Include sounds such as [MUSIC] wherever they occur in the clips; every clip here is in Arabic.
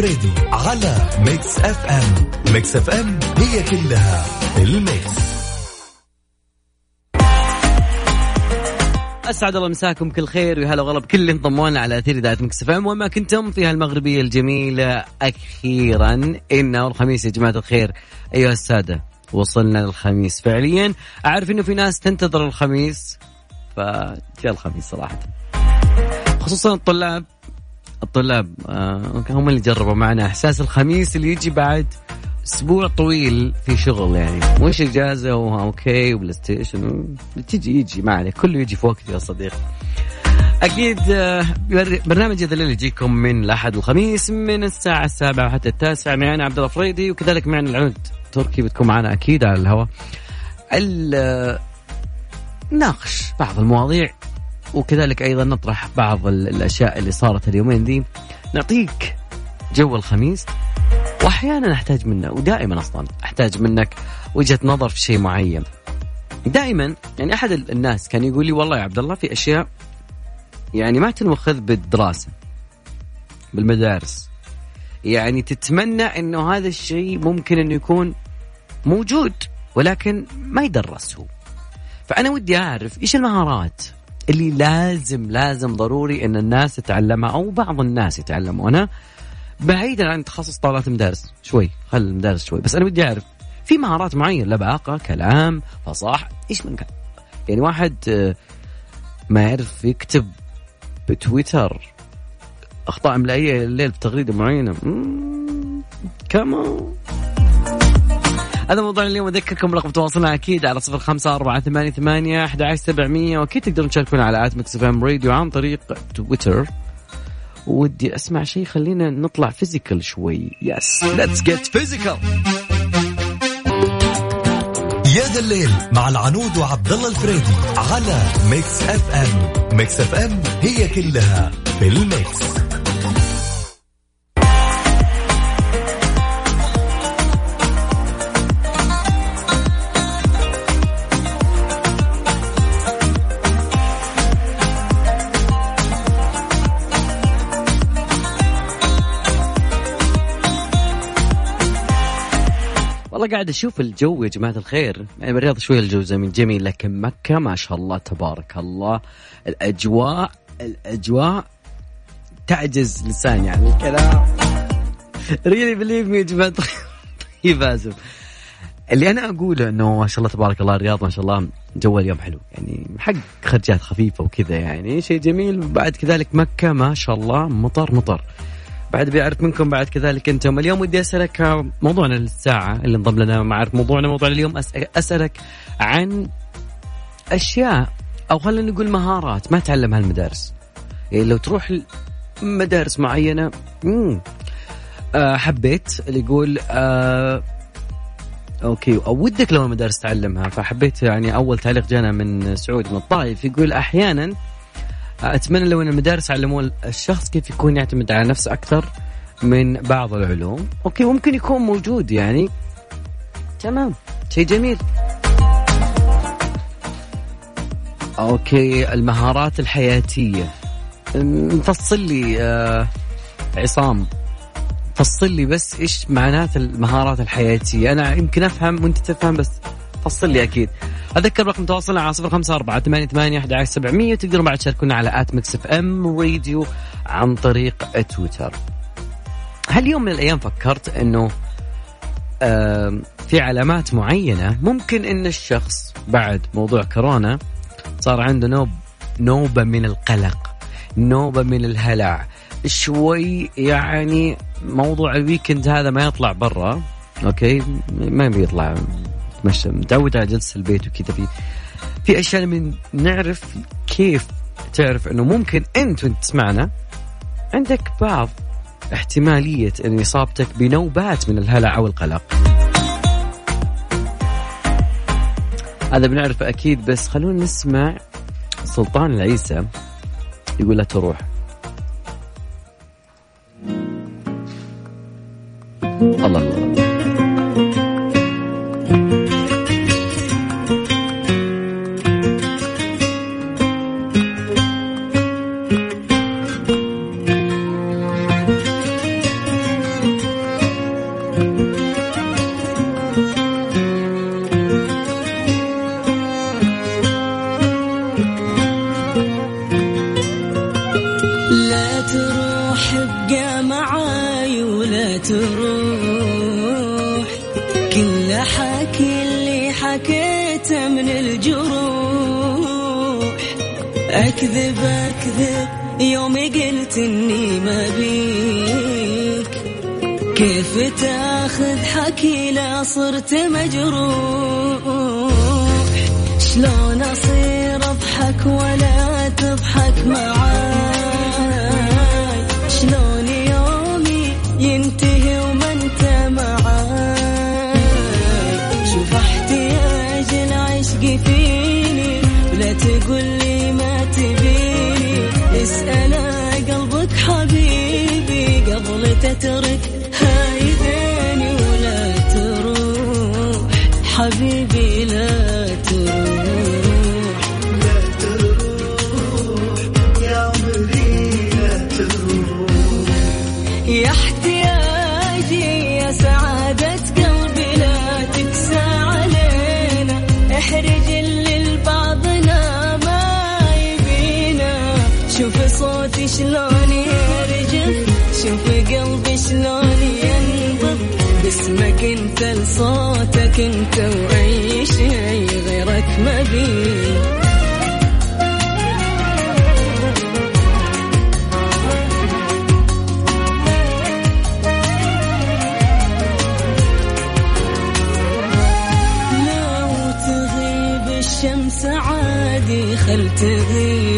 الفريدي على Mix FM. Mix FM هي كلها ال mix. أسعد الله مساكم كل خير ويا هلا وغلا بكل اللي انضموا لنا على أثير إذاعة Mix FM. وما كنتم في هالمغربية الجميلة أخيرا انه الخميس يا جماعة الخير. أيها السادة وصلنا للخميس فعليا. أعرف إنه في ناس تنتظر الخميس فجاء الخميس صراحة. خصوصا الطلاب. الطلاب آه هم اللي جربوا معنا. إحساس الخميس اللي يجي بعد أسبوع طويل في شغل يعني. مش إجازة okay و PlayStation تجي يجي ما عليك. كله يجي في وقته يا صديقي. أكيد آه، برنامج هذا الليل يجيكم من الأحد الخميس من الساعة السابعة حتى التاسعة. معنا عبد الله وكذلك معنا العنود تركي. بتكون معنا أكيد على الهواء. ناقش بعض المواضيع وكذلك أيضا نطرح بعض الأشياء اللي صارت اليومين دي. نعطيك جو الخميس واحيانا أحتاج منه ودائما أصلا أحتاج منك وجهة نظر في شيء معين. دائما يعني أحد الناس كان يقول لي والله يا عبد الله في أشياء يعني ما تنوخذ بالدراسة بالمدارس. يعني تتمنى إنه هذا الشيء ممكن إنه يكون موجود ولكن ما يدرس هو فأنا ودي أعرف إيش المهارات اللي لازم لازم ضروري إن الناس تتعلمها أو بعض الناس يتعلمونها بعيدا عن تخصص طاولات المدارس شوي خل المدارس شوي بس أنا بدي أعرف في مهارات معينة؟ لباقة كلام فصاح إيش من كان؟ يعني واحد آه، ما يعرف يكتب بتويتر أخطاء املائيه الليل بتغريده معينة. كمان. هذا موضوع اليوم أذكركم رقم تواصلنا أكيد على صفر خمسة أربعة ثمانية ثمانية أحد عشر سبعمية وأكيد تقدرون تشاركونا على Mix FM Radio عن طريق تويتر. ودي أسمع شيء خلينا نطلع physical شوي. yes let's get physical يا ذا الليل مع العنود وعبد الله الفريدي على Mix FM. Mix FM هي كلها في الميكس. والله قاعد أشوف الجو يا جماعة الخير. يعني بالرياض شوي الجو جميل لكن مكة ما شاء الله تبارك الله. الاجواء الأجواء تعجز لسان يعني. الكلام really believe me يا جماعة [LAUGHS] طيب اللي أنا أقوله إنه ما شاء الله تبارك الله الرياض ما شاء الله جو اليوم حلو. يعني حق خرجات خفيفة وكذا يعني شيء جميل. بعد كذلك مكة ما شاء الله مطر مطر. بعد بيعرف منكم بعد كذلك أنتم. اليوم ودي أسألك موضوعنا الساعة اللي انضم لنا مع موضوعنا. موضوع اليوم أسألك عن أشياء أو خلينا نقول مهارات ما تعلمها المدارس. يعني لو تروح مدارس معينة مم. آه حبيت اللي يقول آه okay أو ودك لو المدارس تعلمها فحبيت يعني أول تعليق جانا من سعود من الطائف. يقول أحيانا أتمنى لو أن المدارس علموا الشخص كيف يكون يعتمد على نفسه أكثر من بعض العلوم. okay ممكن يكون موجود يعني. تمام. شيء جميل. okay المهارات الحياتية. فصل لي آه عصام. فصل لي بس إيش معنات المهارات الحياتية. أنا يمكن أفهم وأنت تفهم بس فصل لي أكيد. أذكر رقم تواصلنا على صفر خمسة أربعة ثمانية ثمانية أحد عشر سبعمية. تقدرون بعد تشاركونا على at Mix FM Radio عن طريق تويتر. هل يوم من الأيام فكرت أنه في علامات معينة ممكن أن الشخص بعد موضوع كورونا صار عنده نوب نوبة من القلق نوبة من الهلع شوي يعني موضوع ال weekend هذا ما يطلع برا okay؟ ما بيطلع تتمشى متعود على جلسة البيت وكذا في في أشياء من نعرف كيف تعرف إنه ممكن أنت وأنت تسمعنا عندك بعض احتمالية إن إصابتك بنوبات من الهلع أو القلق. هذا بنعرفه أكيد بس خلونا نسمع سلطان العيسى يقول لا تروح. الله الله صرت مجروح. شلون أصير أضحك ولا تضحك معاي؟ شلون يومي ينتهي وما أنت معاي؟ شوف احتياج العشق فيني؟ ولا تقول لي ما تبيني. اسأل قلبك حبيبي. قبل تترك باسمك انت لصوتك انت واي شيء غيرك ما بيه لو تغيب الشمس عادي خل تغيب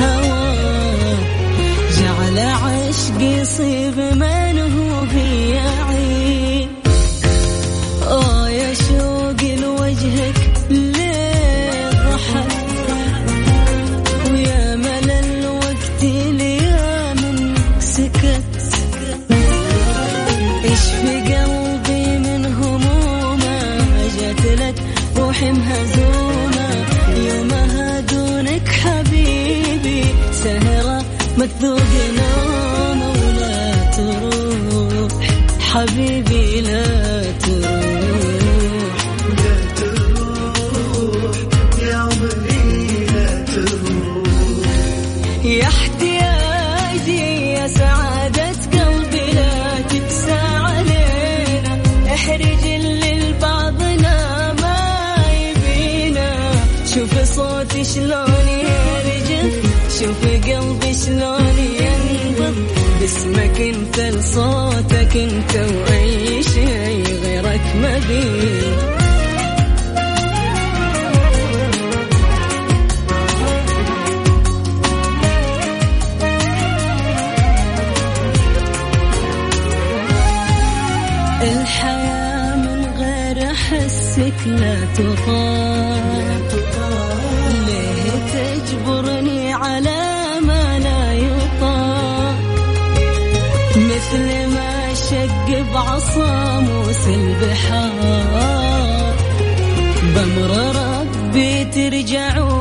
هوى جعل عشق يصيب من نوم ولا تروح. حبيبي لا تروح. يا احتياجي يا سعادة قلبي لا تكسى علينا. احرج اللي ما يبينا. شوف صوتي شلون شوف قلبي شلون ينبض. باسمك انت لصوتك انت واي شيء غيرك ما بيه الحياة من غير أحسك لا تطاق بعصا موسى البحار. بأمر ربي ترجعوا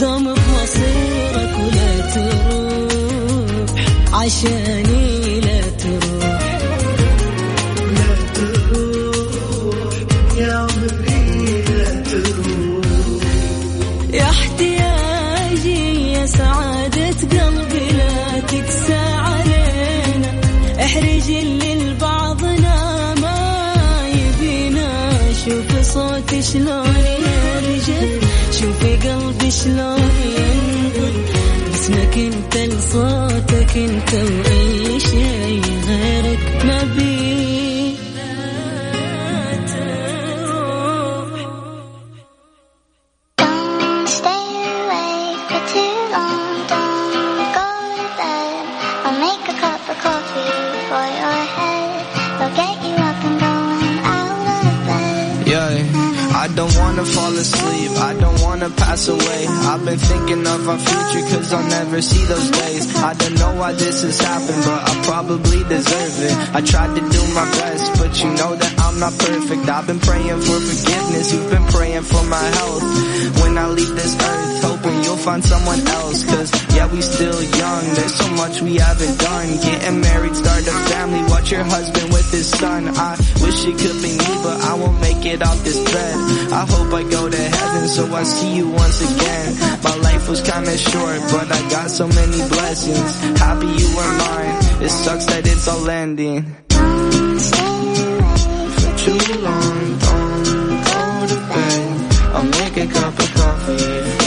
دوم بمصيرك ولا تروح. عشاني لا تروح. يا احتياجي يا سعادة قلبي لا تكسى علينا. احرج اللي لبعضنا ما يبينا. شوف صوتي شلون شلون ينبض باسمك انت لصوتك انت واي Enough cause I'll never see those days. I don't know why this has happened, but I probably deserve it. I tried to do my best, but you know that I'm not perfect. I've been praying for forgiveness, you've been praying for my health. When I leave this earth, hoping you'll find someone else. Cause yeah, we still young, there's so much we haven't done. Getting married, start a family, watch your husband with his son. I wish it could be me, but I won't make it off this bed. I hope I go to heaven, so I see you once again. My life was kinda short, but I got so many blessings. Happy you were mine. It sucks that it's all ending. For too long, don't go to bed. I'll make a cup of coffee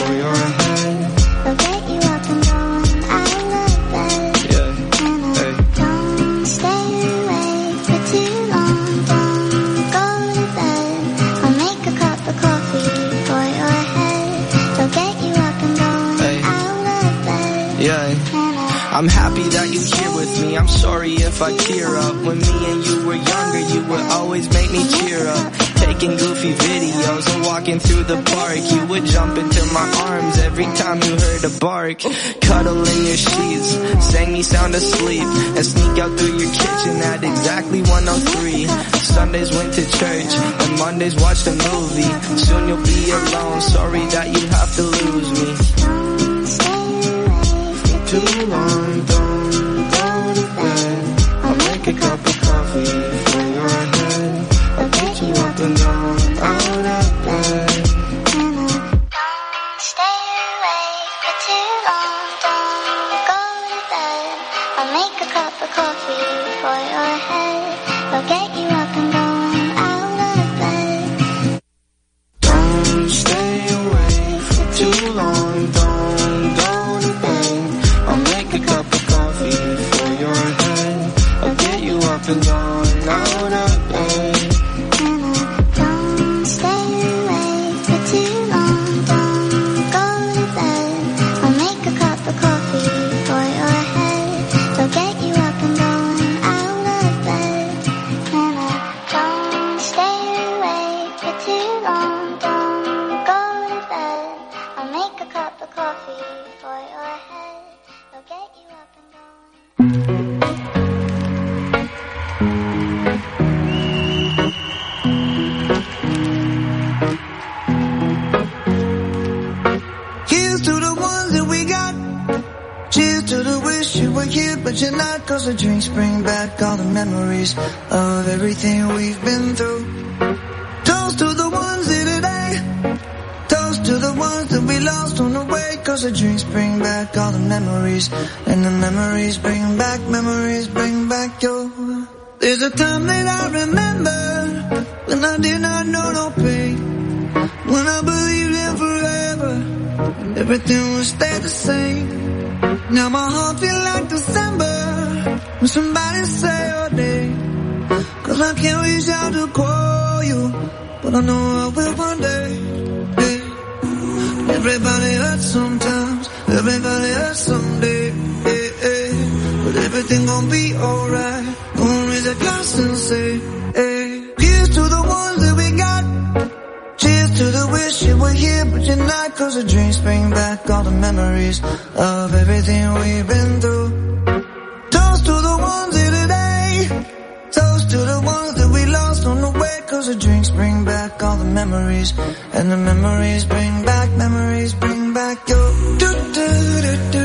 sorry if I tear up. When me and you were younger, you would always make me cheer up. Taking goofy videos and walking through the park. You would jump into my arms every time you heard a bark. Cuddle in your sheets, sang me sound asleep, and sneak out through your kitchen at exactly 103. Sundays went to church, and Mondays watched a movie. Soon you'll be alone, sorry that you have to lose me. Cause the drinks bring back all the memories of everything we've been through. Toast to the ones here today. Toast to the ones that we lost on the way. Cause the drinks bring back all the memories. And the memories bring back, memories bring back your. do do do do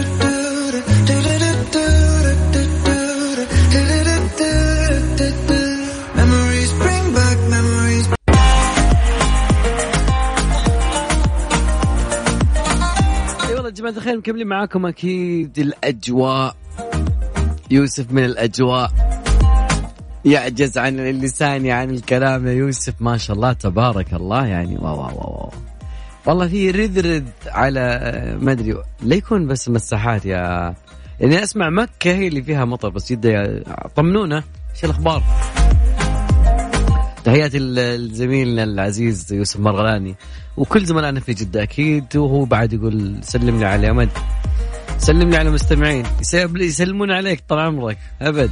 جماعة الخير مكملين معاكم أكيد الأجواء. يوسف من الأجواء. يعجز عن اللسان عن الكلام يا يوسف. ما شاء الله تبارك الله يعني. واو واو واو والله في رذرذ على ما أدري لا يكون بس مساحات يا يعني أسمع مكة هي اللي فيها مطر بس جده طمنونا. إيش الأخبار؟ تحياتي لزميلنا العزيز يوسف مرغلاني. وكل زملائنا في جدة أكيد وهو بعد يقول سلم لي على أمد. سلم لي على المستمعين. يسلم- يسلمون عليك طال عمرك أبد.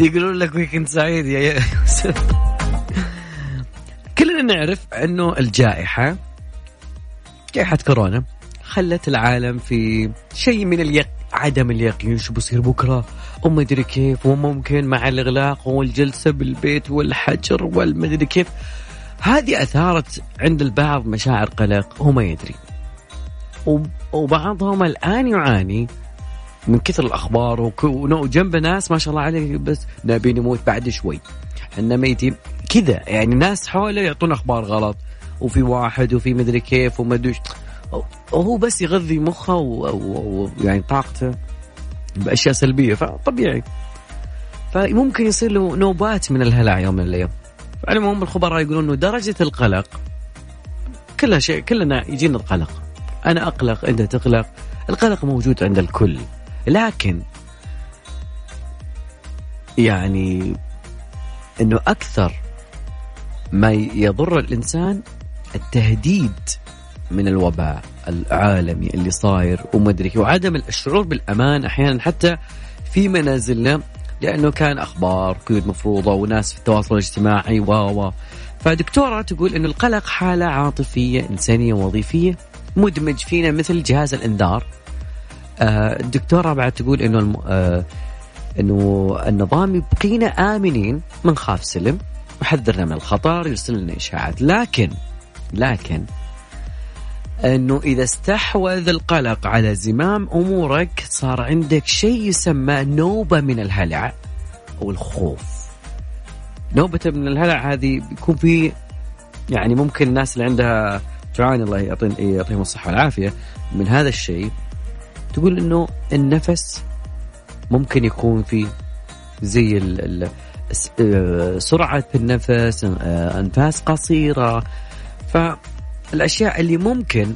يقولون لك ويكند سعيد يا يوسف [LAUGHS] كلنا نعرف إنه الجائحة جائحة كورونا خلت العالم في شيء من اليق... عدم اليقين شو بصير بكرة؟ وما أدري كيف وممكن مع الإغلاق والجلسة بالبيت والحجر والمدري كيف. هذه أثارت عند البعض مشاعر قلق هو ما يدري. وب- وبعضهم الآن يعاني من كثر الأخبار وك- وجنبه ناس ما شاء الله عليه بس نبي نموت بعد شوي. إحنا ميتين كذا يعني ناس حوله يعطون أخبار غلط وفي واحد وفي مدري كيف وما ش- وهو بس يغذي مخه ويعني طاقته بأشياء سلبية. فطبيعي. فممكن يصير له نوبات من الهلع يوم من الأيام. العموم الخبراء يقولون إنه درجة القلق كلها شيء كلنا يجينا القلق. أنا أقلق انت تقلق. القلق موجود عند الكل. لكن يعني إنه أكثر ما يضر الإنسان التهديد. من الوباء العالمي اللي صاير ومدري وعدم الشعور بالأمان أحيانا حتى في منازلنا لأنه كان أخبار قيود مفروضة وناس في التواصل الاجتماعي و و. فدكتورة تقول إنه القلق حالة عاطفية إنسانية وظيفية مدمج فينا مثل جهاز الإنذار. آه، الدكتورة بعد تقول إنه الم... آه، إنه النظام يبقينا آمنين من خاف سلم وحذرنا من الخطر يرسل لنا إشاعات. لكن لكن أنه إذا استحوذ القلق على زمام أمورك صار عندك شيء يسمى نوبة من الهلع أو الخوف. نوبة من الهلع هذه بيكون في يعني ممكن الناس اللي عندها تعاني الله يعطيهم الصحة والعافية من هذا الشيء تقول إنه النفس ممكن يكون في زي ال آه، سرعة النفس آه، أنفاس قصيرة. فالأشياء اللي ممكن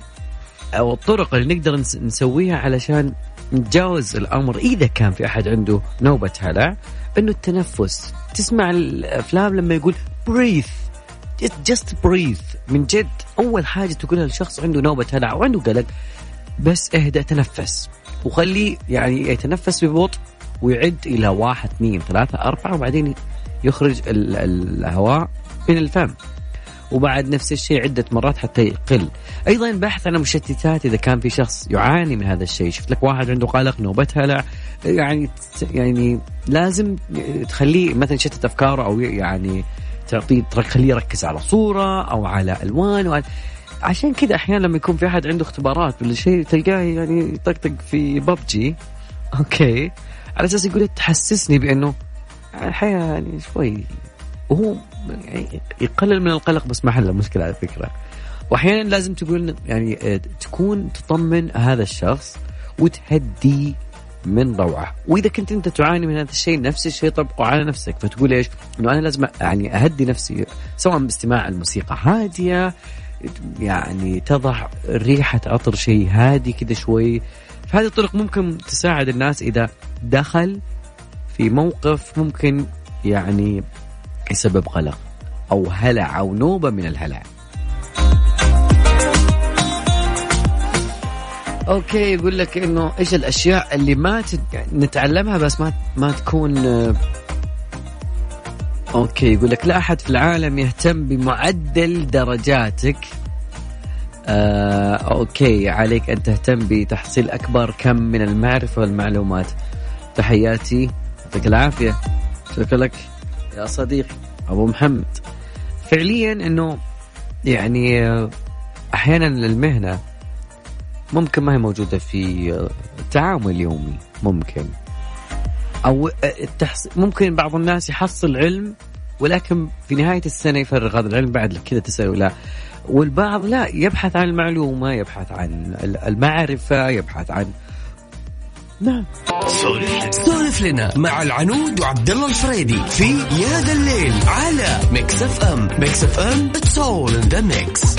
أو الطرق اللي نقدر نس- نسويها علشان نتجاوز الأمر. إذا كان في أحد عنده نوبة هلع إنه التنفس تسمع الأفلام لما يقول breathe just breathe. من جد أول حاجة تقولها لشخص عنده نوبة هلع وعنده قلق بس اهدأ تنفس. وخليه يعني يتنفس ببطء ويعد إلى واحد اثنين ثلاثة أربعة وبعدين يخرج ال- ال- الهواء من الفم. وبعد نفس الشيء عدة مرات حتى يقل. أيضا بحث عن المشتتات إذا كان في شخص يعاني من هذا الشيء. شفت لك واحد عنده قلق نوبة هلع يعني يعني لازم تخليه مثلا يشتت أفكاره أو يعني تعطيه تخليه يركز على صورة أو على ألوان وعلى عشان كذا أحيانا لما يكون في أحد عنده اختبارات ولا شيء تلقاه يعني يطقطق في ببجي. أوكي. على أساس يقول تحسسني بأنه الحياة يعني شوي وهو يقلل من القلق بس ما حل المشكلة على فكرة. وأحيانا لازم تقول يعني آه، تكون تطمن هذا الشخص وتهدي من روعة. وإذا كنت أنت تعاني من هذا الشيء نفس الشيء طبقه على نفسك فتقول إيش؟ إنه أنا لازم يعني أهدي نفسي سواء باستماع الموسيقى هادية يعني تضع ريحة عطر شيء هادي كذا شوي. فهذه الطرق ممكن تساعد الناس إذا دخل في موقف ممكن يعني يسبب قلق أو هلع أو نوبة من الهلع. okay يقول لك إنه إيش الأشياء اللي ما. يعني نتعلمها بس ما ما تكون آه، okay يقول لك لا أحد في العالم يهتم بمعدل درجاتك. آه، okay عليك أن تهتم بتحصيل أكبر كم من المعرفة والمعلومات. تحياتي يعطيك العافية. شكرا لك. يا صديقي. أبو محمد. فعليا إنه يعني أحيانا المهنة ممكن ما هي موجودة في التعامل اليومي ممكن. أو التحص... ممكن بعض الناس يحصل علم ولكن في نهاية السنة يفرغ هذا العلم بعد كذا تساله لا. والبعض لا يبحث عن المعلومة يبحث عن المعرفة يبحث عن نعم. سولف لنا. مع العنود وعبد الله الفريدي في يا ذا الليل على Mix FM Mix FM it's all in the mix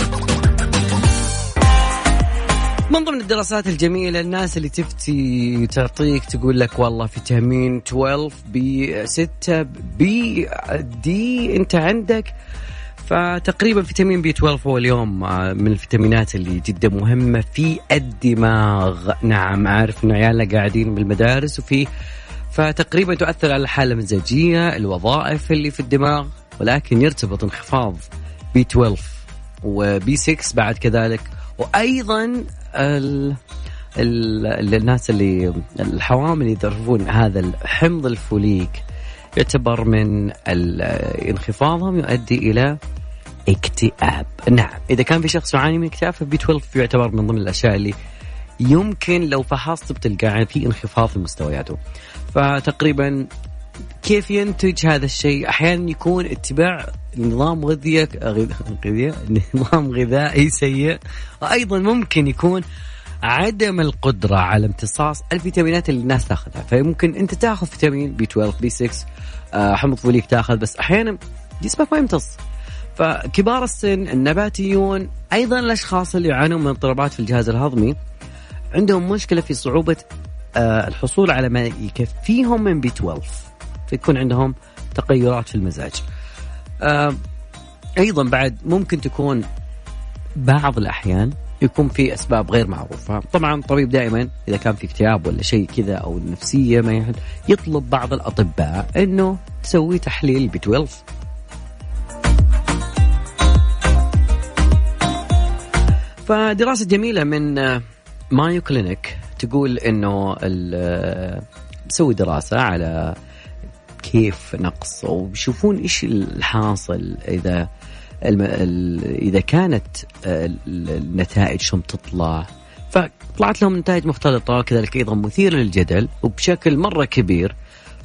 من ضمن الدراسات الجميلة الناس اللي تفتي تعطيك تقول لك والله فيتامين 12 B6 B D انت عندك فتقريبا فيتامين B 12 هو اليوم آه، من الفيتامينات اللي جدا مهمة في الدماغ. نعم عارف ان عيالنا قاعدين بالمدارس وفي فتقريبا تؤثر على الحالة المزاجية الوظائف اللي في الدماغ ولكن يرتبط انخفاض بي 12 وبي 6 بعد كذلك. وأيضا ال ال الناس اللي الحوامل يدربون هذا الحمض الفوليك. يعتبر من انخفاضهم يؤدي إلى اكتئاب. نعم إذا كان في شخص يعاني من اكتئاب فبي 12 يعتبر من ضمن الأشياء اللي يمكن لو فحصت بتلقى في انخفاض في مستوياته. فتقريبا كيف ينتج هذا الشيء؟ أحيانا يكون اتباع نظام غذائي نظام غذائي سيء. وأيضا ممكن يكون عدم القدرة على امتصاص الفيتامينات اللي الناس تاخذها. فممكن أنت تاخذ فيتامين B 12 B 6 آه، حمض فوليك تاخذ بس أحيانا جسمك ما يمتص. فكبار السن النباتيون أيضا الأشخاص اللي يعانون من اضطرابات في الجهاز الهضمي عندهم مشكلة في صعوبة آه، الحصول على ما يكفيهم من بي 12 فيكون عندهم تغيرات في المزاج. آه، أيضا بعد ممكن تكون بعض الأحيان يكون في أسباب غير معروفة. طبعا الطبيب دائما إذا كان في اكتئاب ولا شيء كذا أو نفسية ما يحل يطلب بعض الأطباء إنه تسوي تحليل بي 12 فدراسة جميلة من مايو كلينيك تقول إنه مسوي دراسة على كيف نقص وبيشوفون إيش الحاصل إذا الم... ال... إذا كانت آه، ال- النتائج شلون تطلع فطلعت لهم نتائج مختلطة كذلك أيضا مثيرة للجدل وبشكل مرة كبير.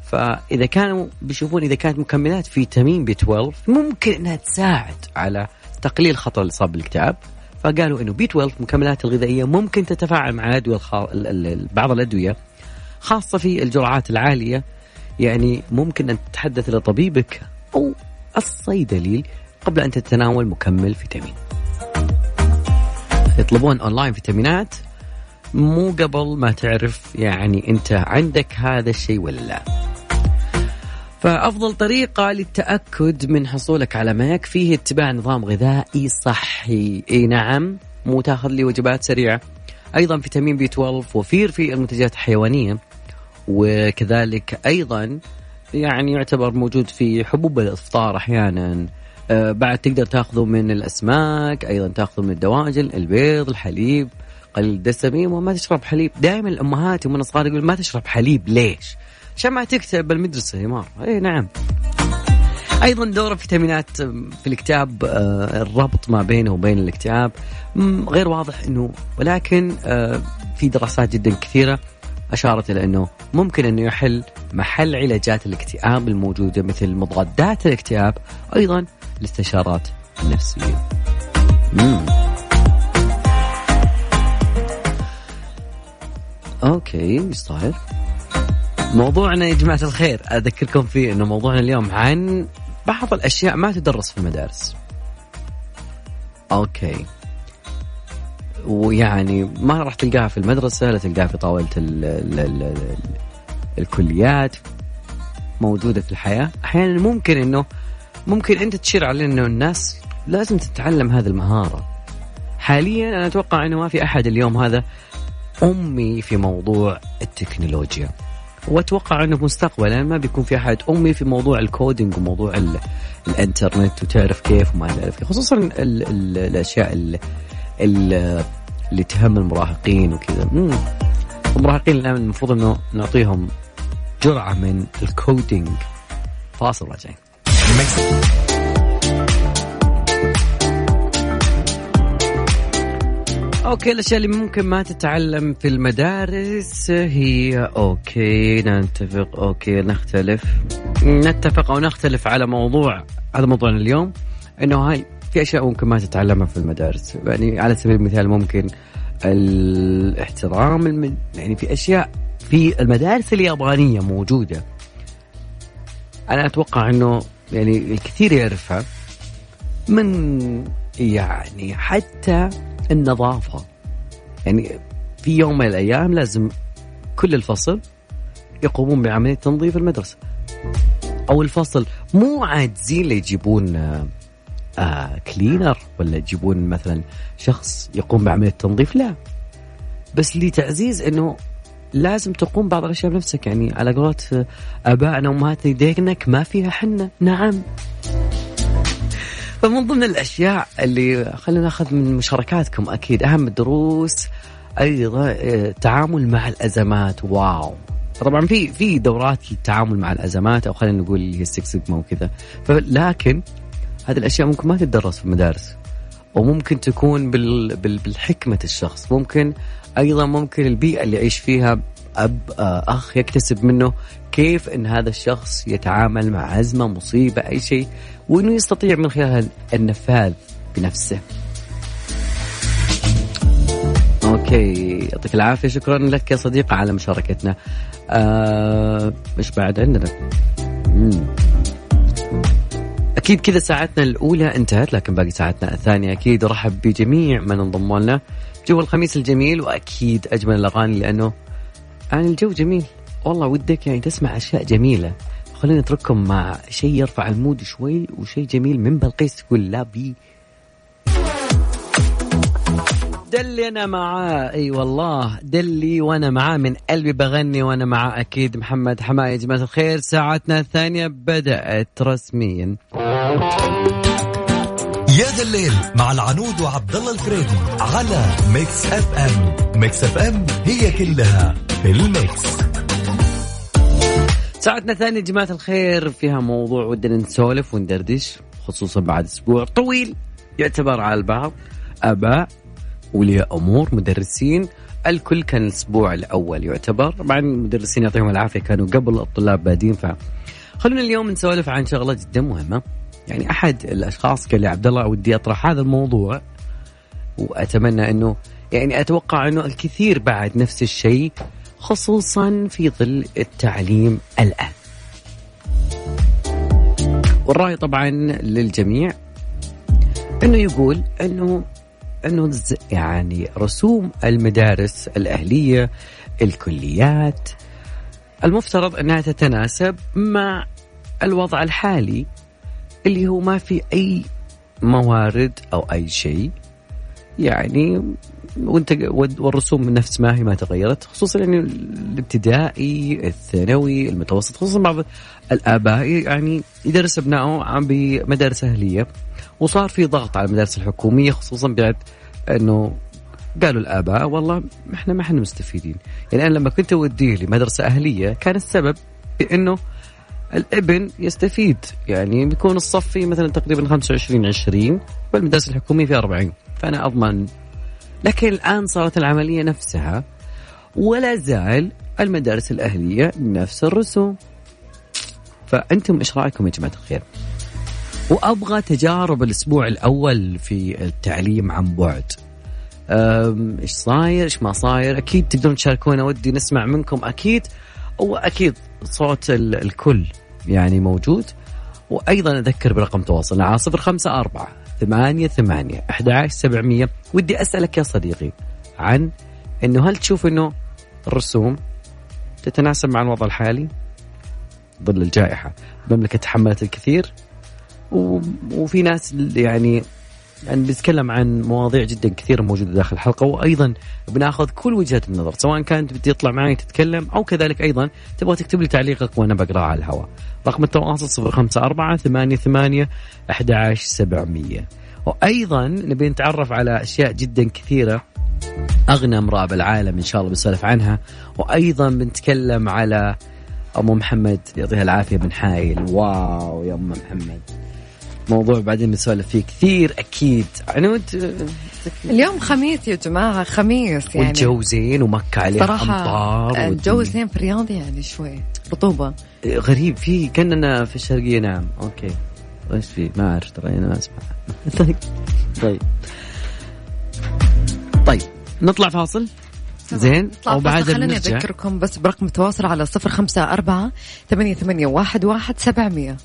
فإذا كانوا بيشوفون إذا كانت مكملات فيتامين بي 12 ممكن إنها تساعد على تقليل خطر الاصابه بالاكتئاب فقالوا إنه بي 12 مكملات الغذائية ممكن تتفاعل مع الأدوية الخ... ال- ال- بعض الأدوية خاصة في الجرعات العالية. يعني ممكن أن تتحدث إلى طبيبك أو الصيدلي قبل أن تتناول مكمل فيتامين. يطلبون أونلاين فيتامينات مو قبل ما تعرف يعني أنت عندك هذا الشيء ولا لا. فأفضل طريقة للتأكد من حصولك على ما يكفيه اتباع نظام غذائي صحي، إي نعم مو تاخذ لي وجبات سريعة. أيضا فيتامين بي 12 وفير في المنتجات الحيوانية وكذلك أيضا يعني يعتبر موجود في حبوب الإفطار أحيانا آه، بعد تقدر تاخذه من الأسماك أيضا تاخذه من الدواجن البيض الحليب قليل الدسمين وما تشرب حليب. دائما الأمهات وأنا صغار يقول ما تشرب حليب ليش؟ عشان ما تكتب بالمدرسة يا مار. اي نعم. أيضا دور الفيتامينات في الاكتئاب آه، الربط ما بينه وبين الاكتئاب. غير واضح إنه ولكن آه، في دراسات جدا كثيرة أشارت إلى إنه ممكن إنه يحل محل علاجات الاكتئاب الموجودة مثل مضادات الاكتئاب. أيضا الاستشارات النفسية. مم. okay إيش صاير؟ موضوعنا يا جماعة الخير أذكركم فيه إنه موضوعنا اليوم عن بعض الأشياء ما تدرس في المدارس. okay. ويعني ما راح تلقاها في المدرسة لا تلقاها في طاولة ال ال ال ال الكليات موجودة في الحياة أحيانا ممكن أنه ممكن أنت تشير على أنه الناس لازم تتعلم هذه المهارة. حاليا أنا أتوقع أنه ما في أحد اليوم هذا أمي في موضوع التكنولوجيا. وأتوقع إنه مستقبلا ما بيكون في أحد أمي في موضوع ال coding وموضوع ال الإنترنت وتعرف كيف وما تعرف كيف. خصوصا ال ال الأشياء ال ال- اللي تهم المراهقين وكذا. المراهقين الآن المفروض إنه نعطيهم جرعة من ال coding. فاصل راجعين. okay الأشياء اللي ممكن ما تتعلم في المدارس هي okay نتفق okay نختلف. نتفق أو نختلف على موضوع هذا موضوعنا اليوم إنه هاي في أشياء ممكن ما تتعلمها في المدارس. يعني على سبيل المثال ممكن الاحترام الم... يعني في أشياء في المدارس اليابانية موجودة. أنا أتوقع إنه يعني الكثير يعرفها من يعني حتى النظافة. يعني في يوم من الأيام لازم كل الفصل يقومون بعملية تنظيف المدرسة. أو الفصل مو عاجزين ليجيبون آه آه كلينر ولا يجيبون مثلا شخص يقوم بعملية تنظيف لا. بس لتعزيز إنه لازم تقوم بعض الأشياء بنفسك يعني على قولة أبائنا وامهاتنا دينك ما فيها حنه نعم. فمن ضمن الأشياء اللي خلينا ناخذ من مشاركاتكم أكيد أهم الدروس أيضا آه، التعامل مع الأزمات. wow. طبعا في في دورات للتعامل مع الأزمات أو خلينا نقول اللي هي ال Six Sigma وكذا. لكن هذه الأشياء ممكن ما تدرس في المدارس وممكن تكون بال بال بالحكمة الشخص. ممكن أيضا ممكن البيئة اللي يعيش فيها أب آه، أخ يكتسب منه كيف إن هذا الشخص يتعامل مع أزمة مصيبة أي شيء وإنه يستطيع من خلال النفاذ بنفسه. أوكي يعطيك العافية. شكرا لك يا صديقه على مشاركتنا. آه بعد عندنا؟ مم. أكيد كذا ساعتنا الأولى انتهت لكن باقي ساعتنا الثانية. أكيد ارحب بجميع من انضموا لنا. جو الخميس الجميل وأكيد أجمل الأغاني لأنه يعني الجو جميل. والله ودك يعني تسمع أشياء جميلة. خلينا نترككم مع شيء يرفع ال mood شوي وشيء جميل من بلقيس تقول لا بي. دلي أنا معاه. أي والله دلي وأنا معاه من قلبي بغني وأنا معاه أكيد. محمد حماية يا جماعة الخير ساعتنا الثانية بدأت رسميا. يا ذا الليل مع العنود وعبد الله الفريدي على Mix FM Mix FM هي كلها في الميكس. ساعتنا الثانية يا جماعة الخير فيها موضوع ودنا نسولف وندردش خصوصا بعد أسبوع طويل يعتبر على البعض. اباء اولياء أمور مدرسين الكل كان الأسبوع الأول يعتبر. طبعا المدرسين يعطيهم العافية كانوا قبل الطلاب بادين ف خلونا اليوم نسولف عن شغلة جدا مهمة. يعني أحد الأشخاص قال لي عبد الله ودي أطرح هذا الموضوع وأتمنى انه يعني أتوقع أنه الكثير بعد نفس الشيء خصوصا في ظل التعليم الآن. والرأي طبعا للجميع أنه يقول انه أنه يعني رسوم المدارس الأهلية الكليات المفترض أنها تتناسب مع الوضع الحالي اللي هو ما في أي موارد أو أي شيء. يعني وانت والرسوم نفس ما هي ما تغيرت خصوصا يعني الابتدائي الثانوي المتوسط خصوصا بعض الآباء يعني يدرس ابنائه بمدارس أهلية. وصار في ضغط على المدارس الحكومية خصوصا بعد إنه قالوا الآباء والله إحنا ما إحنا مستفيدين. يعني أنا لما كنت أوديه لمدرسة أهلية كان السبب بأنه الابن يستفيد. يعني بيكون الصف فيه مثلا تقريبا 25 20 والمدارس الحكومية فيها 40 فأنا أضمن. لكن الآن صارت العملية نفسها ولا زال المدارس الأهلية نفس الرسوم. فأنتم إيش رأيكم يا جماعة الخير؟ وأبغى تجارب الأسبوع الأول في التعليم عن بعد. إيش صاير؟ إيش ما صاير؟ أكيد تقدرون تشاركونا ودي نسمع منكم أكيد. وأكيد صوت ال- الكل. يعني موجود. وأيضا أذكر برقم تواصلنا على صفر خمسة أربعة ثمانية ثمانية أحد عشر سبعمية. ودي أسألك يا صديقي عن أنه هل تشوف أنه الرسوم تتناسب مع الوضع الحالي؟ ظل الجائحة. المملكة تحملت الكثير. وفي ناس يعني يعني بنتكلم عن مواضيع جدا كثيرة موجودة داخل الحلقة. وأيضا بناخذ كل وجهات النظر سواء كانت بدي تطلع معي تتكلم أو كذلك أيضا تبغى تكتب لي تعليقك وأنا بقرأه على الهواء. رقم التواصل صفر خمسة أربعة ثمانية ثمانية أحد عشر سبعمية. وأيضا نبي نتعرف على أشياء جدا كثيرة. أغنى امرأة بالعالم إن شاء الله بنسولف عنها. وأيضا بنتكلم على أم محمد يعطيها العافية بن حايل. واو يا أم محمد. موضوع بعدين بنسولف فيه كثير أكيد. عنود اليوم خميس يا جماعة خميس يعني. والجو زين ومكة عليها صراحة أمطار الجو زين في الرياض يعني شوي رطوبة. غريب في كأننا في الشرقيه نعم أوكي. إيش في؟ ما أعرف ترى أنا ما أسمع. [LAUGHS] طيب. طيب. طيب. نطلع فاصل. زين. طلع وبعد فاصل، خليني نرجع أذكركم بس برقم التواصل على صفر خمسة أربعة ثمانية ثمانية واحد واحد سبعمية.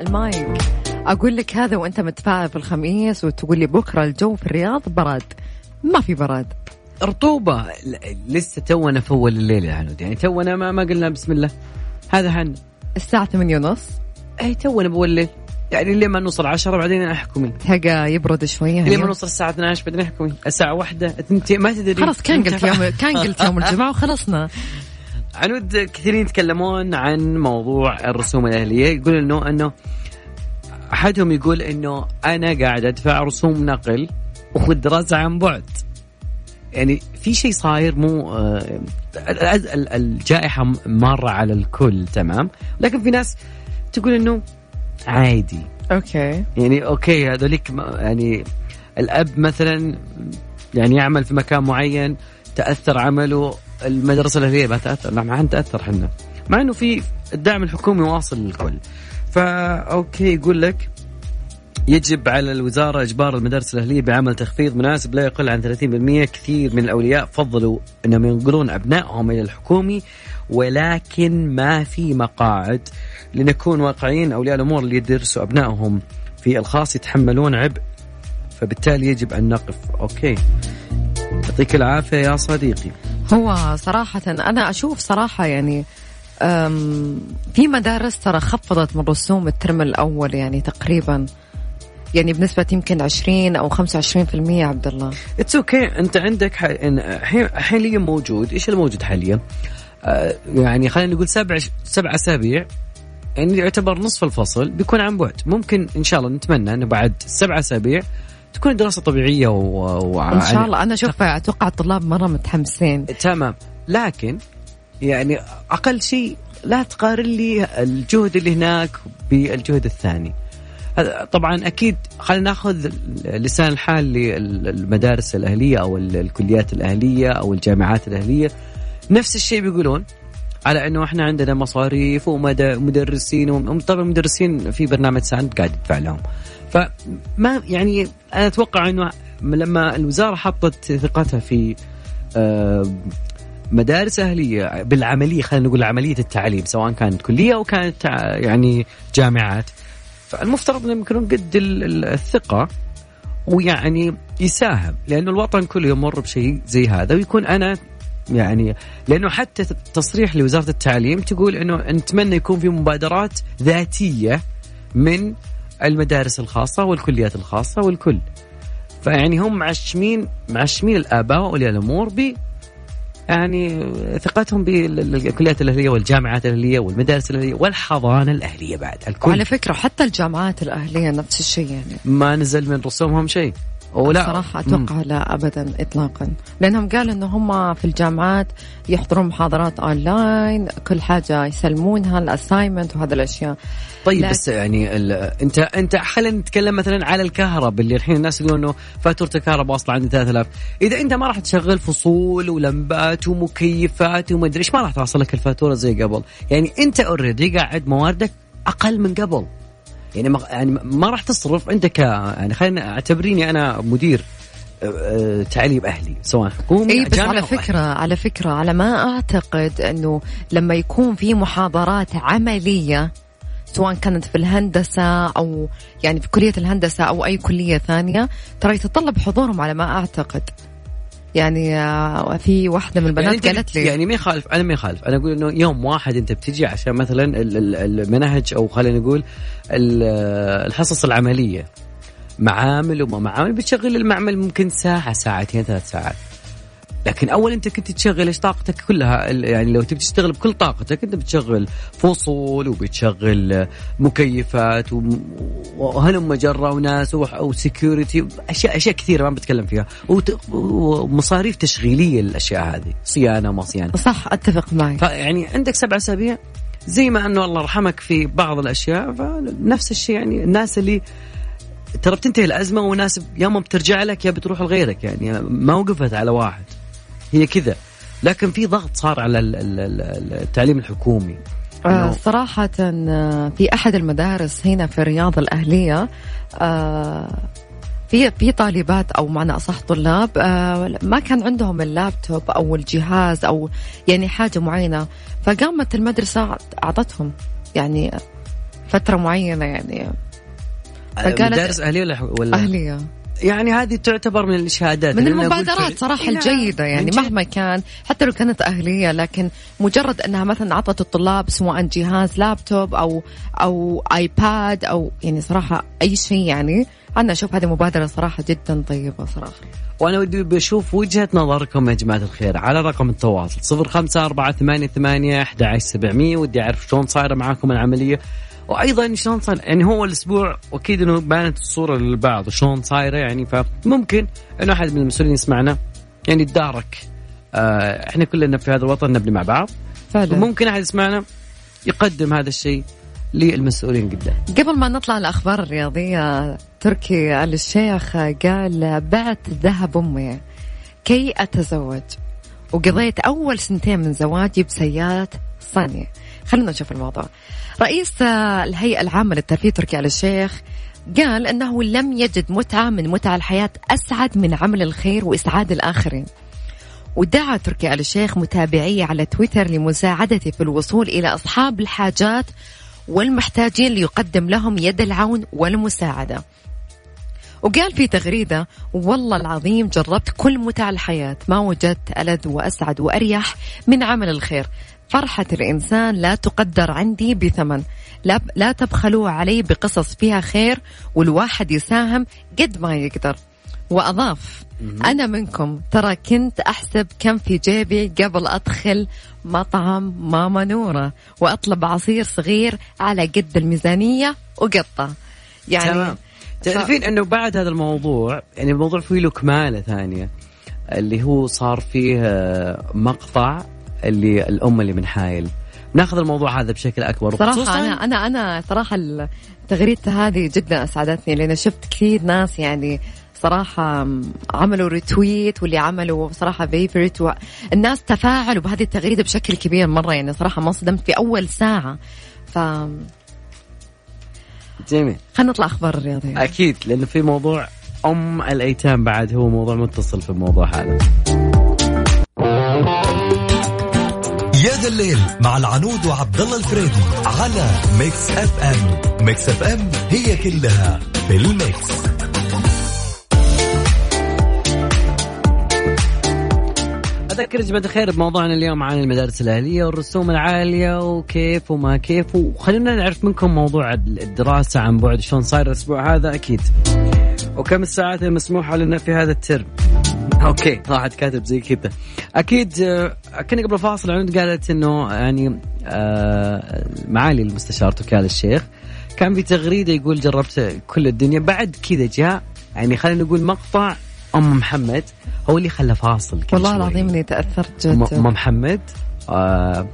المايك. أقول لك هذا وأنت متفائل في الخميس وتقول لي بكرة الجو في الرياض برد. ما في برد. رطوبة ل- لسه تونا في أول الليل يا عنود يعني تونا ما, ما قلنا بسم الله. هذا حن الساعة ثمانية ونص. أي تونا بأول الليل. يعني لما نوصل 10 بعدين أحكمي. تلقى يبرد شوية لما. نوصل الساعة 12 بعدين أحكمي. الساعة 1 2 ما تدري. خلاص كان قلت. يوم [LAUGHS] كان قلت يوم الجمعة وخلصنا. عنود كثيرين يتكلمون عن موضوع الرسوم الأهلية. يقول انه إنه أحدهم يقول إنه أنا قاعد أدفع رسوم نقل والدراسه عن بعد. يعني في شيء صاير مو آه، ال- ال- الجائحة مارة على الكل تمام؟ لكن في ناس تقول إنه عادي. okay. يعني okay هذوليك يعني الأب مثلا يعني يعمل في مكان معين تأثر عمله المدرسة الأهلية ما تأثر لا ما تأثر إحنا مع إنه في الدعم الحكومي واصل للكل. فا أوكي يقول لك يجب على الوزارة إجبار المدارس الأهلية بعمل تخفيض مناسب لا يقل عن 30% كثير من الأولياء فضلوا أنهم ينقلون أبنائهم إلى الحكومي ولكن ما في مقاعد لنكون واقعيين. أولياء الأمور اللي يدرسوا أبنائهم في الخاص يتحملون عبء فبالتالي يجب أن نقف. okay. يعطيك العافية يا صديقي. هو صراحة أنا أشوف صراحة يعني في مدارس ترى خفضت من رسوم ال term الأول يعني تقريبا. يعني بنسبة يمكن 20 أو 25% يا عبد الله. it's okay أنت عندك ح- إن- حين- حاليا موجود. إيش الموجود حاليا؟ آه يعني خلينا نقول سبع سبع أسابيع. يعني يعتبر نصف الفصل بيكون عن بعد. ممكن إن شاء الله نتمنى إنه بعد سبع أسابيع تكون دراسة طبيعية و, و... إن شاء الله. أنا أشوف أتوقع الطلاب مرة متحمسين. تمام. لكن يعني أقل شيء لا تقارن لي الجهد اللي هناك بالجهد الثاني. طبعا أكيد خلينا نأخذ لسان الحال للمدارس الأهلية أو ال- الكليات الأهلية أو الجامعات الأهلية. نفس الشيء بيقولون على إنه إحنا عندنا مصاريف ومدرسين وم- طبعا المدرسين في برنامج ساند قاعد يدفع لهم. فما يعني أنا أتوقع إنه لما الوزارة حطت ثقتها في آه، مدارس أهلية بالعملية خلينا نقول عملية التعليم سواء كانت كلية أو كانت يعني جامعات. فالمفترض إنهم يكونون قد ال- ال- الثقة ويعني يساهم لأنه الوطن كله يمر بشيء زي هذا. ويكون أنا يعني لأنه حتى تصريح لوزارة التعليم تقول إنه نتمنى يكون في مبادرات ذاتية من المدارس الخاصة والكليات الخاصة والكل. فيعني هم معشمين معشمين الآباء واولياء الأمور يعني ثقتهم بالكليات الأهلية والجامعات الأهلية والمدارس الأهلية والحضانة الأهلية بعد الكل. وعلى فكرة حتى الجامعات الأهلية نفس الشيء يعني. ما نزل من رسومهم شيء. ولا صراحة أتوقع لا أبدا إطلاقا. لأنهم قالوا أنه هم في الجامعات يحضرون محاضرات أونلاين كل حاجة يسلمونها الأسايمنت وهذه الأشياء. طيب. بس يعني ال- انت أنت خلينا نتكلم مثلا على الكهرباء اللي الحين الناس يقولون إنه فاتورة الكهرباء واصلة عندي 3000 إذا أنت ما راح تشغل فصول ولمبات ومكيفات وما أدري إيش ما راح توصل لك الفاتورة زي قبل. يعني أنت اوريدي قاعد مواردك أقل من قبل. يعني ما يعني ما راح تصرف انت ك يعني خلينا اعتبريني أنا مدير آه، آه، تعليم أهلي سواء حكومي اي بس على أو أهلي. فكرة على فكرة على ما أعتقد إنه لما يكون في محاضرات عملية سواء كانت في الهندسة أو يعني في كلية الهندسة أو أي كلية ثانية ترى يتطلب حضورهم على ما أعتقد يعني آه، في واحدة من البنات أنت قالت لي يعني ما يخالف أنا ما يخالف. أنا أقول إنه يوم واحد أنت بتجي عشان مثلا ال- ال- المناهج أو خلينا نقول ال- الحصص العملية. معامل وما معامل بتشغل المعمل ممكن ساعة ساعتين ثلاث ساعات. لكن أول أنت كنت تشغل إيش طاقتك كلها؟ يعني لو تبي تشتغل بكل طاقتك أنت بتشغل فصول وبتشغل مكيفات وهلم مجرة وناس وسكيورتي اشياء أشياء كثيرة ما بتكلم فيها. ومصاريف تشغيلية للاشياء هذه. صيانة وما صيانة. صح أتفق معك. فيعني عندك سبع أسابيع. زي ما أنه الله يرحمك في بعض الأشياء فنفس الشيء يعني الناس اللي ترى بتنتهي الأزمة وناس يا ما بترجع لك يا بتروح لغيرك يعني ما وقفت على واحد. هي كذا. لكن في ضغط صار على ال- ال- ال- التعليم الحكومي. آه، صراحة آه، في أحد المدارس هنا في الرياض الأهلية آه، في في طالبات أو معنى أصح طلاب ما كان عندهم اللابتوب أو الجهاز أو يعني حاجة معينة فقامت المدرسة أعطتهم يعني فترة معينة يعني. فقالت- مدارس أهلية ولا ولا؟ أهلية. يعني هذه تعتبر من الإشهادات من المبادرات نعم، الجيدة يعني. مهما كان حتى لو كانت أهلية لكن مجرد أنها مثلا أعطت الطلاب سواء جهاز لابتوب أو أو آيباد أو يعني صراحة أي شيء يعني أنا أشوف هذه مبادرة صراحة جدا طيبة صراحة وأنا ودي بشوف وجهة نظركم يا جماعة الخير على رقم التواصل صفر خمسة أربعة ثمانية ثمانية أحد عشر سبعمية ودي أعرف شلون صايرة معاكم العملية وأيضا شلون صار يعني هو الأسبوع وأكيد إنه بانت الصورة للبعض شلون صايرة يعني فممكن إنه أحد من المسؤولين يسمعنا يعني يتدارك آه إحنا كلنا في هذا الوطن نبني مع بعض فعلا. وممكن أحد يسمعنا يقدم هذا الشيء للمسؤولين قدام. قبل ما نطلع الأخبار الرياضية تركي آل الشيخ قال بعت ذهب أمي كي أتزوج؟ وقضيت أول سنتين من زواجي بسيارة صني. خلينا نشوف الموضوع. رئيس الهيئة العامة للترفيه تركي آل الشيخ قال أنه لم يجد متعة من متع الحياة أسعد من عمل الخير وإسعاد الآخرين. ودعا تركي آل الشيخ متابعيه على تويتر لمساعدته في الوصول إلى أصحاب الحاجات والمحتاجين ليقدم لهم يد العون والمساعدة. وقال في تغريدة والله العظيم جربت كل متع الحياة ما وجدت ألذ وأسعد وأريح من عمل الخير. فرحة الإنسان لا تقدر عندي بثمن. لا, لا تبخلوا علي بقصص فيها خير والواحد يساهم قد ما يقدر. وأضاف أنا منكم. ترى كنت أحسب كم في جيبي قبل أدخل مطعم ماما نورة وأطلب عصير صغير على قد الميزانية وقطة. يعني تمام تعرفين إنه بعد هذا الموضوع يعني الموضوع فيه له كماله ثانية اللي هو صار فيه آه، مقطع اللي الأم اللي من حايل ناخذ الموضوع هذا بشكل أكبر صراحة وخصوصاً- أنا أنا أنا صراحة التغريدة هذه جدا أسعدتني لأن شفت كثير ناس يعني صراحة عملوا ريتويت واللي عملوا صراحة فيفرت الناس تفاعلوا بهذه التغريدة بشكل كبير مرة يعني صراحة ما انصدمت في أول ساعة. ف جميل. خلينا نطلع أخبار الرياضية. أكيد لأنه في موضوع أم الأيتام بعد هو موضوع متصل في الموضوع هذا. يا ذا الليل مع العنود وعبد الله الفريدي على Mix FM. Mix FM هي كلها في ال mix. أذكر يا جماعة الخير بموضوعنا اليوم عن المدارس الأهلية والرسوم العالية وكيف وما كيف. وخلينا نعرف منكم موضوع الدراسة عن بعد شلون صاير الأسبوع هذا أكيد. وكم الساعات المسموحة لنا في هذا ال term. [LAUGHS] okay. [LAUGHS] واحد كاتب زي كذا. أكيد آه، كنا قبل فاصل عند قالت إنه يعني آه، معالي المستشار تركي آل الشيخ كان في تغريدة يقول جربت كل الدنيا. بعد كذا جاء يعني خلينا نقول مقطع أم محمد هو اللي خلى فاصل كل والله. العظيم إني تأثرت ام جدا. أم محمد آه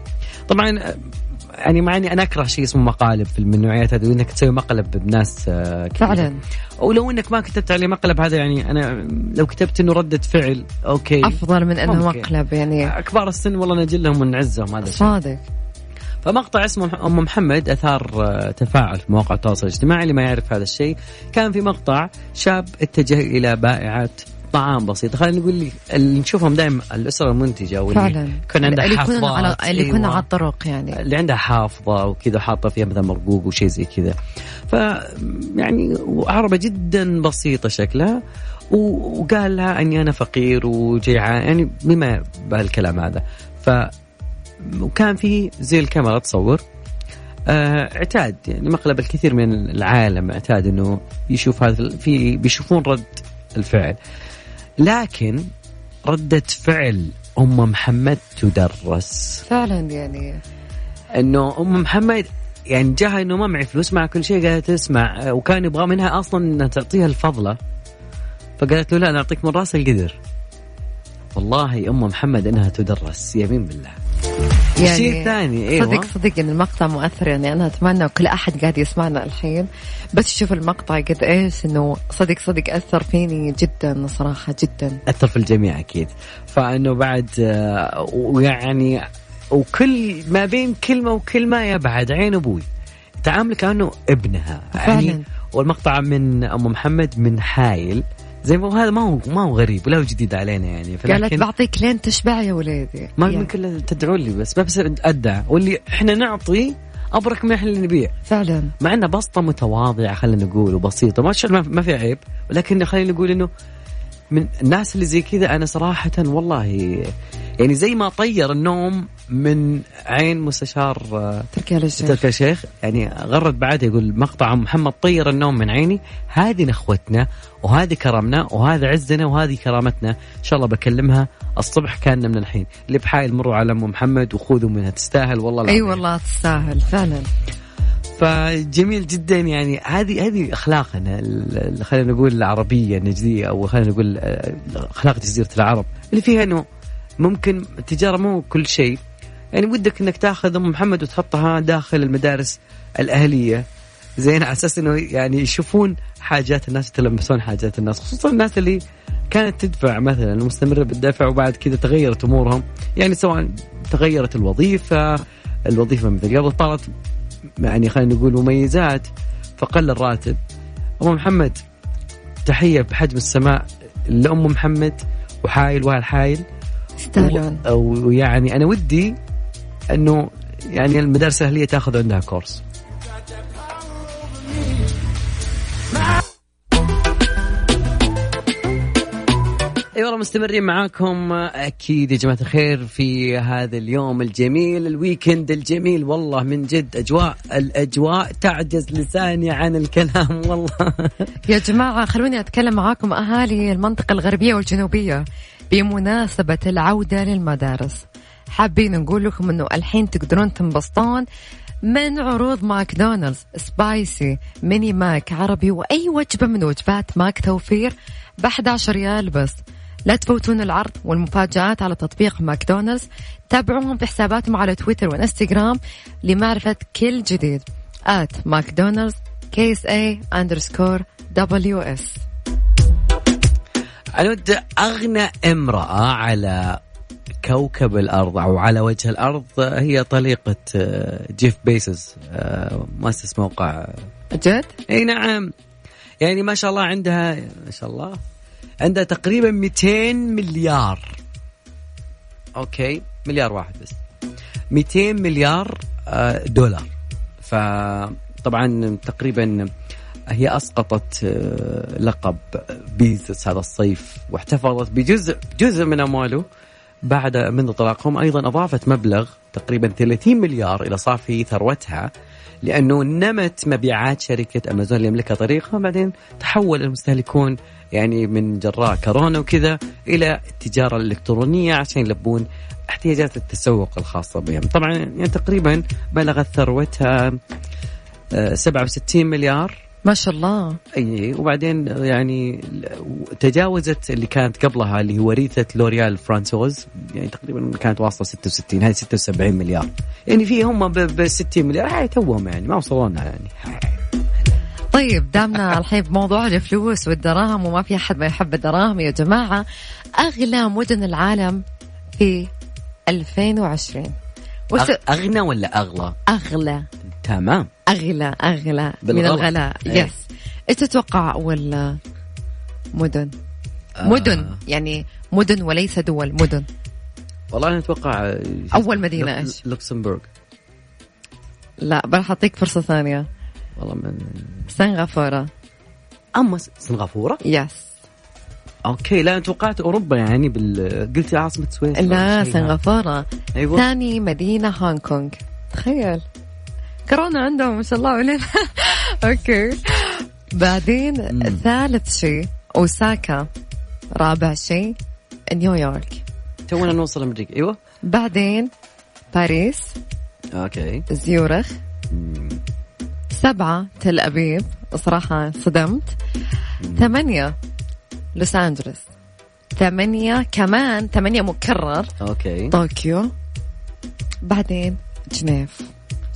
طبعا آه، يعني مع إني أنا أكره شيء اسمه مقالب في النوعيات هذه انك تسوي مقلب بناس آه كثير. فعلا. ولو إنك ما كتبت عليه مقلب هذا يعني أنا لو كتبت إنه ردة فعل أوكي. أفضل من ممكن. مقلب يعني. كبار السن والله نجلهم ونعزهم هذا صادق. فمقطع اسمه أم محمد آثار آه، تفاعل في مواقع التواصل الاجتماعي اللي ما يعرف هذا الشيء. كان في مقطع شاب اتجه إلى بائعه طعام بسيط. خلينا نقول لي اللي نشوفهم دائما الأسرة المنتجة واللي فعلا. كان عندها اللي حافظات. على اللي يكون أيوة. على الطرق يعني. اللي عندها حافظة وكذا حاطه فيها مثلا مرقوق وشيء زي كذا. ف يعني عربة جدا بسيطة شكلها. وقال لها إني أنا فقير وجيعان يعني بما بهالكلام هذا. ف وكان في زي الكاميرا تصور. آه اعتاد يعني مقلب الكثير من العالم اعتاد إنه يشوف هذا في بيشوفون رد الفعل. لكن ردة فعل أم محمد تدرس. فعلا يعني. إنه أم محمد يعني جاها إنه ما معي فلوس مع كل شيء قالت اسمع وكان يبغى منها أصلا إنها تعطيها الفضلة. فقالت له لا أنا اعطيك من رأس القدر. والله أم محمد إنها تدرس يمين بالله. شيء ثاني أيوه صدق صدق إن المقطع مؤثر يعني أنا أتمنى كل أحد قاعد يسمعنا الحين. بس يشوف المقطع قد إيش إنه صدق صدق أثر فيني جدا صراحة جدا. أثر في الجميع أكيد. فإنه بعد آه، ويعني وكل ما بين كلمة وكلمه يبعد عين أبوي. تعامل كأنه ابنها فعلاً. يعني والمقطع من أم محمد من حايل. زي ما هو هذا ما هو ما هو غريب ولا هو جديد علينا يعني. قالت بعطيك لين تشبع يا وليدي ما يعني. يمكن تدعون لي بس ما بس أدعى. واللي إحنا نعطي أبرك من إحنا اللي نبيع. فعلا. مع إنه بسطة متواضعة خلينا نقول وبسيطة. ما ما في عيب. ولكن خلينا نقول إنه من الناس اللي زي كذا أنا صراحة والله يعني زي ما طير النوم من عين مستشار آه، تركي آل الشيخ. تركي الشيخ. يعني غرد بعد يقول مقطع محمد طير النوم من عيني. هذه نخوتنا وهذه كرمنا وهذا عزنا وهذه كرامتنا. إن شاء الله بكلمها الصبح كان من الحين. اللي بحايل مروا على أم محمد وخذوا منها. تستاهل والله أي العظيم. والله تستاهل فعلا. فجميل جدا يعني. هذه هذه أخلاقنا خلينا نقول العربية النجدية أو خلينا نقول آه، أخلاق جزيرة العرب. اللي فيها إنه ممكن التجاره مو كل شيء. يعني ودك إنك تاخذ أم محمد وتحطها داخل المدارس الأهلية. زين على أساس إنه يعني يشوفون حاجات الناس يتلمسون حاجات الناس خصوصا الناس اللي كانت تدفع مثلا ومستمره بالدفع وبعد كذا تغيرت أمورهم. يعني سواء تغيرت الوظيفة الوظيفة مثل قبل طارت يعني خلينا نقول مميزات فقل الراتب. ام محمد تحية بحجم السماء لأم محمد وحايل والحايل يستاهلون ويعني أنا ودي إنه يعني المدارس الأهلية تأخذ عندها كورس. أي والله مستمرين معاكم. أكيد يا جماعة الخير في هذا اليوم الجميل ال weekend الجميل. والله من جد اجواء الأجواء تعجز لساني عن الكلام. والله. يا جماعة خلوني أتكلم معاكم. أهالي المنطقة الغربية والجنوبية. بمناسبة العودة للمدارس حابين نقول لكم أنه الحين تقدرون تنبسطون من عروض ماكدونالدز spicy mini ماك عربي وأي وجبة من وجبات ماك توفير ب 11 ريال بس. لا تفوتون العرض والمفاجآت على تطبيق ماكدونالدز. تابعوهم في حساباتهم على تويتر وإنستغرام لمعرفة كل جديد. at McDonald's KSA underscore WS أنا ودي أغنى امرأة على كوكب الأرض أو على وجه الأرض هي طليقة آه، جيف بيسوس آه، مؤسس موقع. جد؟ إي نعم. يعني ما شاء الله عندها ما شاء الله عندها تقريبا 200 مليار. أوكي مليار واحد بس. 200 مليار آه، دولار. فطبعا تقريبا هي أسقطت آه، لقب بيزوس هذا الصيف واحتفظت بجزء جزء من أمواله بعد منذ طلاقهم أيضا أضافت مبلغ تقريبا 30 مليار إلى صافي ثروتها لأنه نمت مبيعات شركة أمازون اللي يملكها طريقها. بعدين تحول المستهلكون يعني من جراء كورونا وكذا إلى التجارة الإلكترونية عشان يلبون احتياجات التسوق الخاصة بهم. طبعا يعني تقريبا بلغت ثروتها آه، 67 مليار ما شاء الله. إي وبعدين يعني تجاوزت اللي كانت قبلها اللي هي وريثه لوريال فرانسوز يعني تقريبا كانت واصلة 66 هذه 76 مليار. يعني في هم ب 60 مليار هاي توهم يعني ما وصلوا لنا يعني. طيب دامنا [LAUGHS] الحين بموضوع الفلوس والدراهم وما في أحد ما يحب الدراهم يا جماعة اغلى مدن العالم في 2020 وس... أغنى ولا أغلى؟ أغلى. تمام أغلى أغلى من بالغلط. الغلاء. إيه. يس إيش تتوقع أول مدن؟ آه. مدن يعني مدن وليس دول مدن. والله أنا أتوقع آه، أول مدينة لوك- إيش؟ لوكسمبورغ. لا بروح اعطيك فرصة ثانية. والله من سنغافورة. أما سنغافورة؟ yes okay لا أنا توقعت أوروبا يعني بال قلت عاصمة سويسرا لا سنغافورة. أيوه. ثاني مدينة هونغ كونغ. تخيل. كورونا عندهم ما شاء الله ولين [LAUGHS] okay. بعدين مم. ثالث شيء أوساكا. رابع شيء نيويورك. تونا نوصل أمريكا. أيوه. بعدين باريس. okay. زيورخ. سبعة تل أبيب. صراحة صدمت. ثمانية لوس أنجلوس. ثمانية كمان ثمانية مكرر. okay. طوكيو. بعدين جنيف.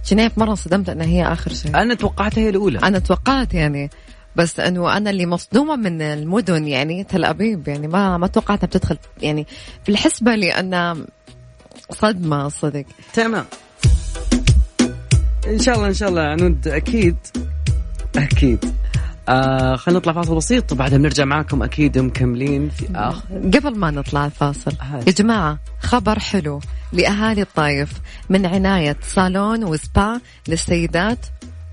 جنيف مرة صدمت انها هي آخر شيء. أنا توقعتها هي الأولى. أنا توقعت يعني بس إنه أنا اللي مصدومة من المدن يعني تل أبيب يعني ما ما توقعتها بتدخل يعني. في الحسبة لأن صدمة صدق. تمام. إن شاء الله إن شاء الله عنود أكيد أكيد. آه خلينا نطلع فاصل بسيط. وبعدها بنرجع معاكم أكيد مكملين في اخر قبل ما نطلع الفاصل هاي. يا جماعة خبر حلو لأهالي الطايف من عناية صالون وسبا للسيدات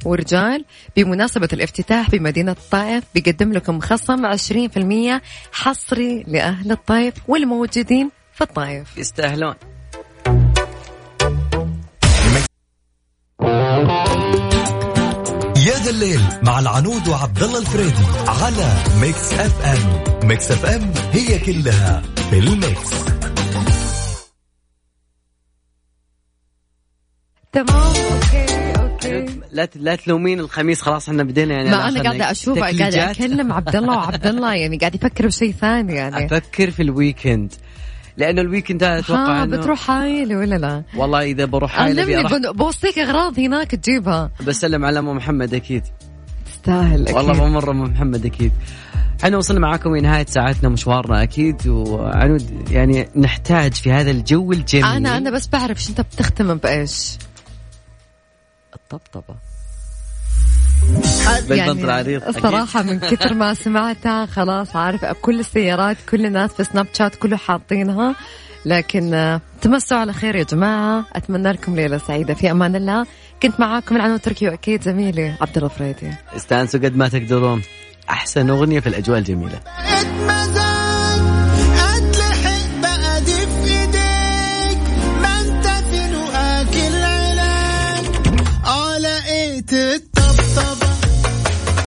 ورجال بمناسبة الافتتاح بمدينة الطائف بيقدم لكم خصم 20% حصري لأهل الطائف والموجودين في الطائف يستاهلون. الليل مع العنود وعبد الله الفريدي على ميكس اف ام ميكس اف ام هي كلها في ال mix. تمام أوكي أوكي. لا لا تلومين الخميس خلاص إحنا بدينا يعني. ما أنا أنا أخذنا قاعدة أشوف قاعدة تكليجات. أكلم عبد الله وعبد الله يعني قاعد يفكر بشيء ثاني يعني. أفكر في ال weekend لأنه ال weekend هذا أتوقع ها إنه بتروح حايل ولا لا؟ والله إذا بروح بن- بوصيك أغراض هناك تجيبها. بسلم على أم محمد أكيد. تستاهل أكيد. والله بمر أم محمد أكيد. إحنا وصلنا معاكم لنهاية ساعتنا مشوارنا أكيد وعنود يعني نحتاج في هذا الجو الجميل. أنا أنا بس بعرف أنت بتختم بإيش. الطبطبة. بالبنط العريض. الصراحة من كثر ما سمعتها خلاص عارف كل السيارات كل الناس في سناب شات كله حاطينها. لكن آه، تمسوا على خير يا جماعة. أتمنى لكم ليلة سعيدة. في أمان الله. كنت معاكم من عنو تركي وأكيد زميلي عبد الله فريدي. استانسوا قد ما تقدرون. أحسن أغنية في الأجواء الجميلة.